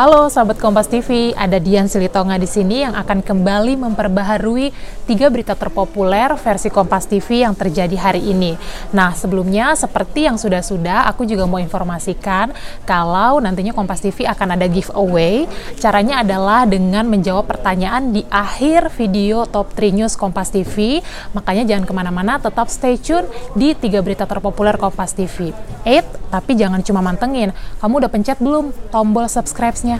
Halo sahabat Kompas TV, ada Dian Silitonga di sini yang akan kembali memperbaharui tiga berita terpopuler versi Kompas TV yang terjadi hari ini. Nah, sebelumnya seperti yang sudah-sudah, aku juga mau informasikan kalau nantinya Kompas TV akan ada giveaway. Caranya adalah dengan menjawab pertanyaan di akhir video Top 3 News Kompas TV. Makanya jangan ke mana-mana, tetap stay tune di tiga berita terpopuler Kompas TV. Eits, tapi jangan cuma mantengin, kamu udah pencet belum tombol subscribe nya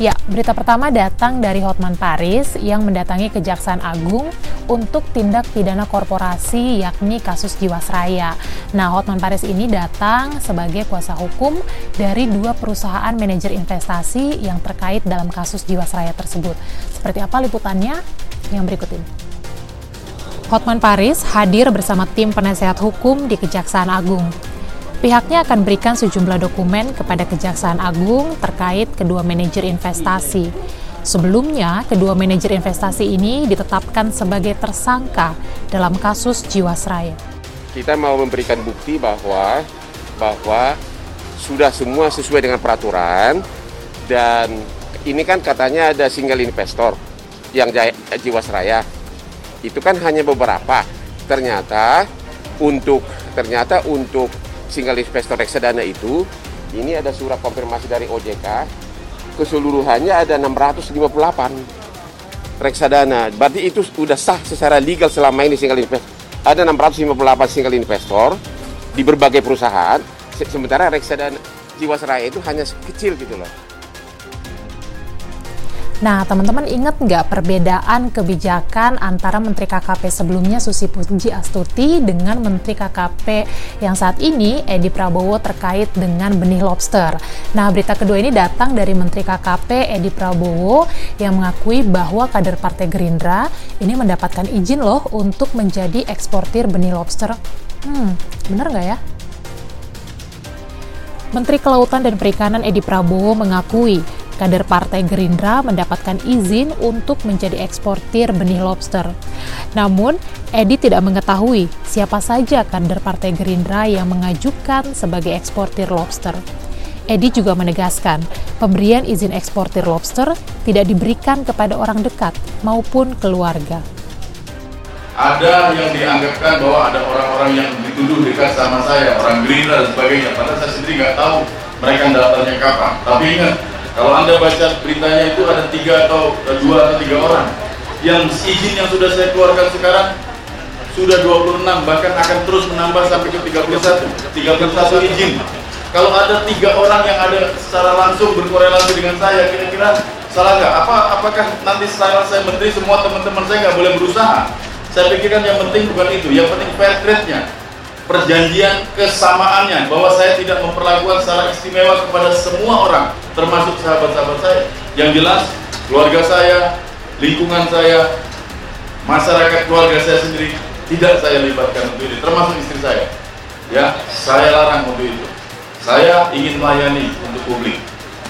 Ya, berita pertama datang dari Hotman Paris yang mendatangi Kejaksaan Agung untuk tindak pidana korporasi yakni kasus Jiwasraya. Nah, Hotman Paris ini datang sebagai kuasa hukum dari dua perusahaan manajer investasi yang terkait dalam kasus Jiwasraya tersebut. Seperti apa liputannya? Yang berikut ini. Hotman Paris hadir bersama tim penasehat hukum di Kejaksaan Agung. Pihaknya akan berikan sejumlah dokumen kepada Kejaksaan Agung terkait kedua manajer investasi. Sebelumnya, kedua manajer investasi ini ditetapkan sebagai tersangka dalam kasus Jiwasraya. Kita mau memberikan bukti bahwa bahwa sudah semua sesuai dengan peraturan dan ini kan katanya ada single investor yang Jiwasraya. Itu kan hanya beberapa. Ternyata untuk ternyata untuk single investor reksadana itu ini ada surat konfirmasi dari OJK keseluruhannya ada 658 reksadana. Berarti itu sudah sah secara legal selama ini single investor ada 658 single investor di berbagai perusahaan. Sementara reksadana Jiwasraya itu hanya kecil gitu loh Nah, teman-teman ingat nggak perbedaan kebijakan antara Menteri KKP sebelumnya Susi Puji Astuti dengan Menteri KKP yang saat ini Edi Prabowo terkait dengan benih lobster. Nah, berita kedua ini datang dari Menteri KKP Edi Prabowo yang mengakui bahwa kader Partai Gerindra ini mendapatkan izin loh untuk menjadi eksportir benih lobster. Hmm, bener nggak ya? Menteri Kelautan dan Perikanan Edi Prabowo mengakui kader Partai Gerindra mendapatkan izin untuk menjadi eksportir benih lobster. Namun, Edi tidak mengetahui siapa saja kader Partai Gerindra yang mengajukan sebagai eksportir lobster. Edi juga menegaskan, pemberian izin eksportir lobster tidak diberikan kepada orang dekat maupun keluarga. Ada yang dianggapkan bahwa ada orang-orang yang dituduh dekat sama saya, orang Gerindra dan sebagainya, padahal saya sendiri nggak tahu mereka daftarnya kapan. Tapi ingat, kalau Anda baca beritanya itu ada tiga atau eh, dua atau tiga orang yang izin yang sudah saya keluarkan sekarang sudah 26 bahkan akan terus menambah sampai ke 31 31 izin. Kalau ada tiga orang yang ada secara langsung berkorelasi dengan saya kira-kira salah nggak? Apa apakah nanti setelah saya menteri semua teman-teman saya nggak boleh berusaha? Saya pikirkan yang penting bukan itu yang penting fair trade-nya perjanjian kesamaannya bahwa saya tidak memperlakukan secara istimewa kepada semua orang termasuk sahabat-sahabat saya. Yang jelas keluarga saya lingkungan saya masyarakat keluarga saya sendiri tidak saya libatkan untuk ini termasuk istri saya. Ya saya larang untuk itu. Saya ingin melayani untuk publik.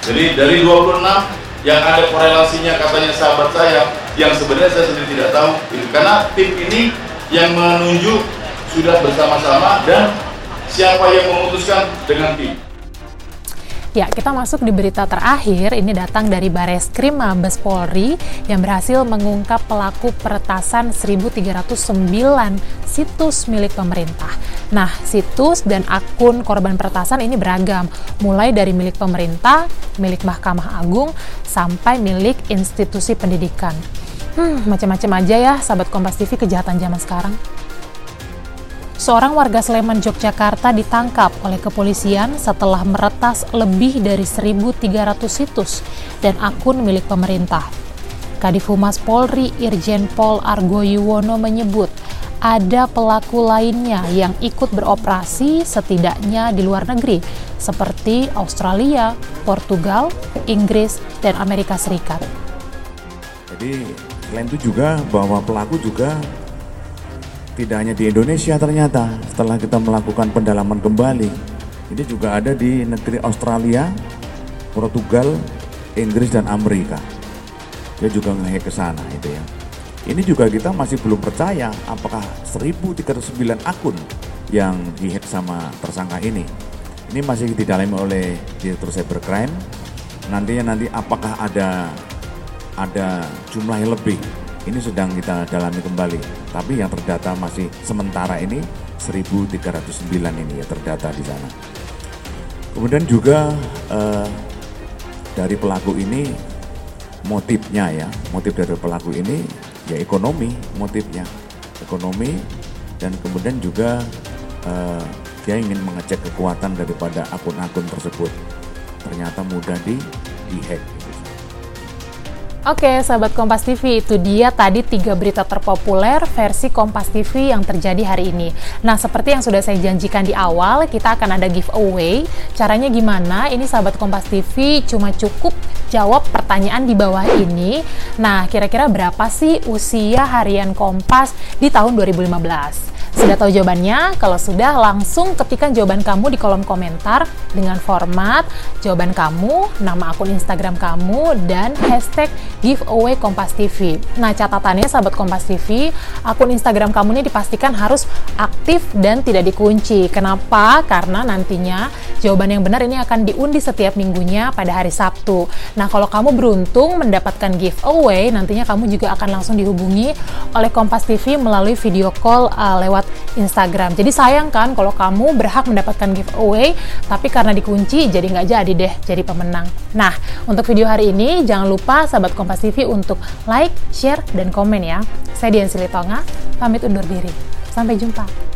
Jadi dari 26 yang ada korelasinya katanya sahabat saya yang sebenarnya saya sendiri tidak tahu karena tim ini yang menunjuk sudah bersama-sama dan siapa yang memutuskan dengan tim. Ya, kita masuk di berita terakhir. Ini datang dari Bareskrim Mabes Polri yang berhasil mengungkap pelaku peretasan 1309 situs milik pemerintah. Nah, situs dan akun korban peretasan ini beragam, mulai dari milik pemerintah, milik Mahkamah Agung, sampai milik institusi pendidikan. Hmm, macam-macam aja ya, sahabat Kompas TV kejahatan zaman sekarang seorang warga Sleman, Yogyakarta ditangkap oleh kepolisian setelah meretas lebih dari 1.300 situs dan akun milik pemerintah. Kadif Humas Polri Irjen Pol Argo Yuwono menyebut ada pelaku lainnya yang ikut beroperasi setidaknya di luar negeri, seperti Australia, Portugal, Inggris, dan Amerika Serikat. Jadi selain itu juga bahwa pelaku juga tidak hanya di Indonesia ternyata setelah kita melakukan pendalaman kembali ini juga ada di negeri Australia, Portugal, Inggris dan Amerika. Dia juga ngehack ke sana itu ya. Ini juga kita masih belum percaya apakah 1309 akun yang dihack sama tersangka ini. Ini masih didalami oleh Direktur Cybercrime. Nantinya nanti apakah ada ada jumlah yang lebih ini sedang kita dalami kembali. Tapi yang terdata masih sementara ini 1309 ini ya terdata di sana. Kemudian juga eh, dari pelaku ini motifnya ya, motif dari pelaku ini ya ekonomi motifnya, ekonomi dan kemudian juga eh, dia ingin mengecek kekuatan daripada akun-akun tersebut. Ternyata mudah di dihack. Oke, sahabat Kompas TV, itu dia tadi tiga berita terpopuler versi Kompas TV yang terjadi hari ini. Nah, seperti yang sudah saya janjikan di awal, kita akan ada giveaway. Caranya gimana? Ini sahabat Kompas TV cuma cukup jawab pertanyaan di bawah ini. Nah, kira-kira berapa sih usia harian Kompas di tahun 2015? Sudah tahu jawabannya? Kalau sudah, langsung ketikkan jawaban kamu di kolom komentar dengan format jawaban kamu, nama akun Instagram kamu, dan hashtag giveaway Kompas TV. Nah, catatannya sahabat Kompas TV, akun Instagram kamu ini dipastikan harus aktif dan tidak dikunci. Kenapa? Karena nantinya jawaban yang benar ini akan diundi setiap minggunya pada hari Sabtu. Nah, kalau kamu beruntung mendapatkan giveaway, nantinya kamu juga akan langsung dihubungi oleh Kompas TV melalui video call uh, lewat lewat Instagram. Jadi sayang kan kalau kamu berhak mendapatkan giveaway, tapi karena dikunci jadi nggak jadi deh jadi pemenang. Nah, untuk video hari ini jangan lupa sahabat Kompas TV untuk like, share, dan komen ya. Saya Dian Silitonga, pamit undur diri. Sampai jumpa.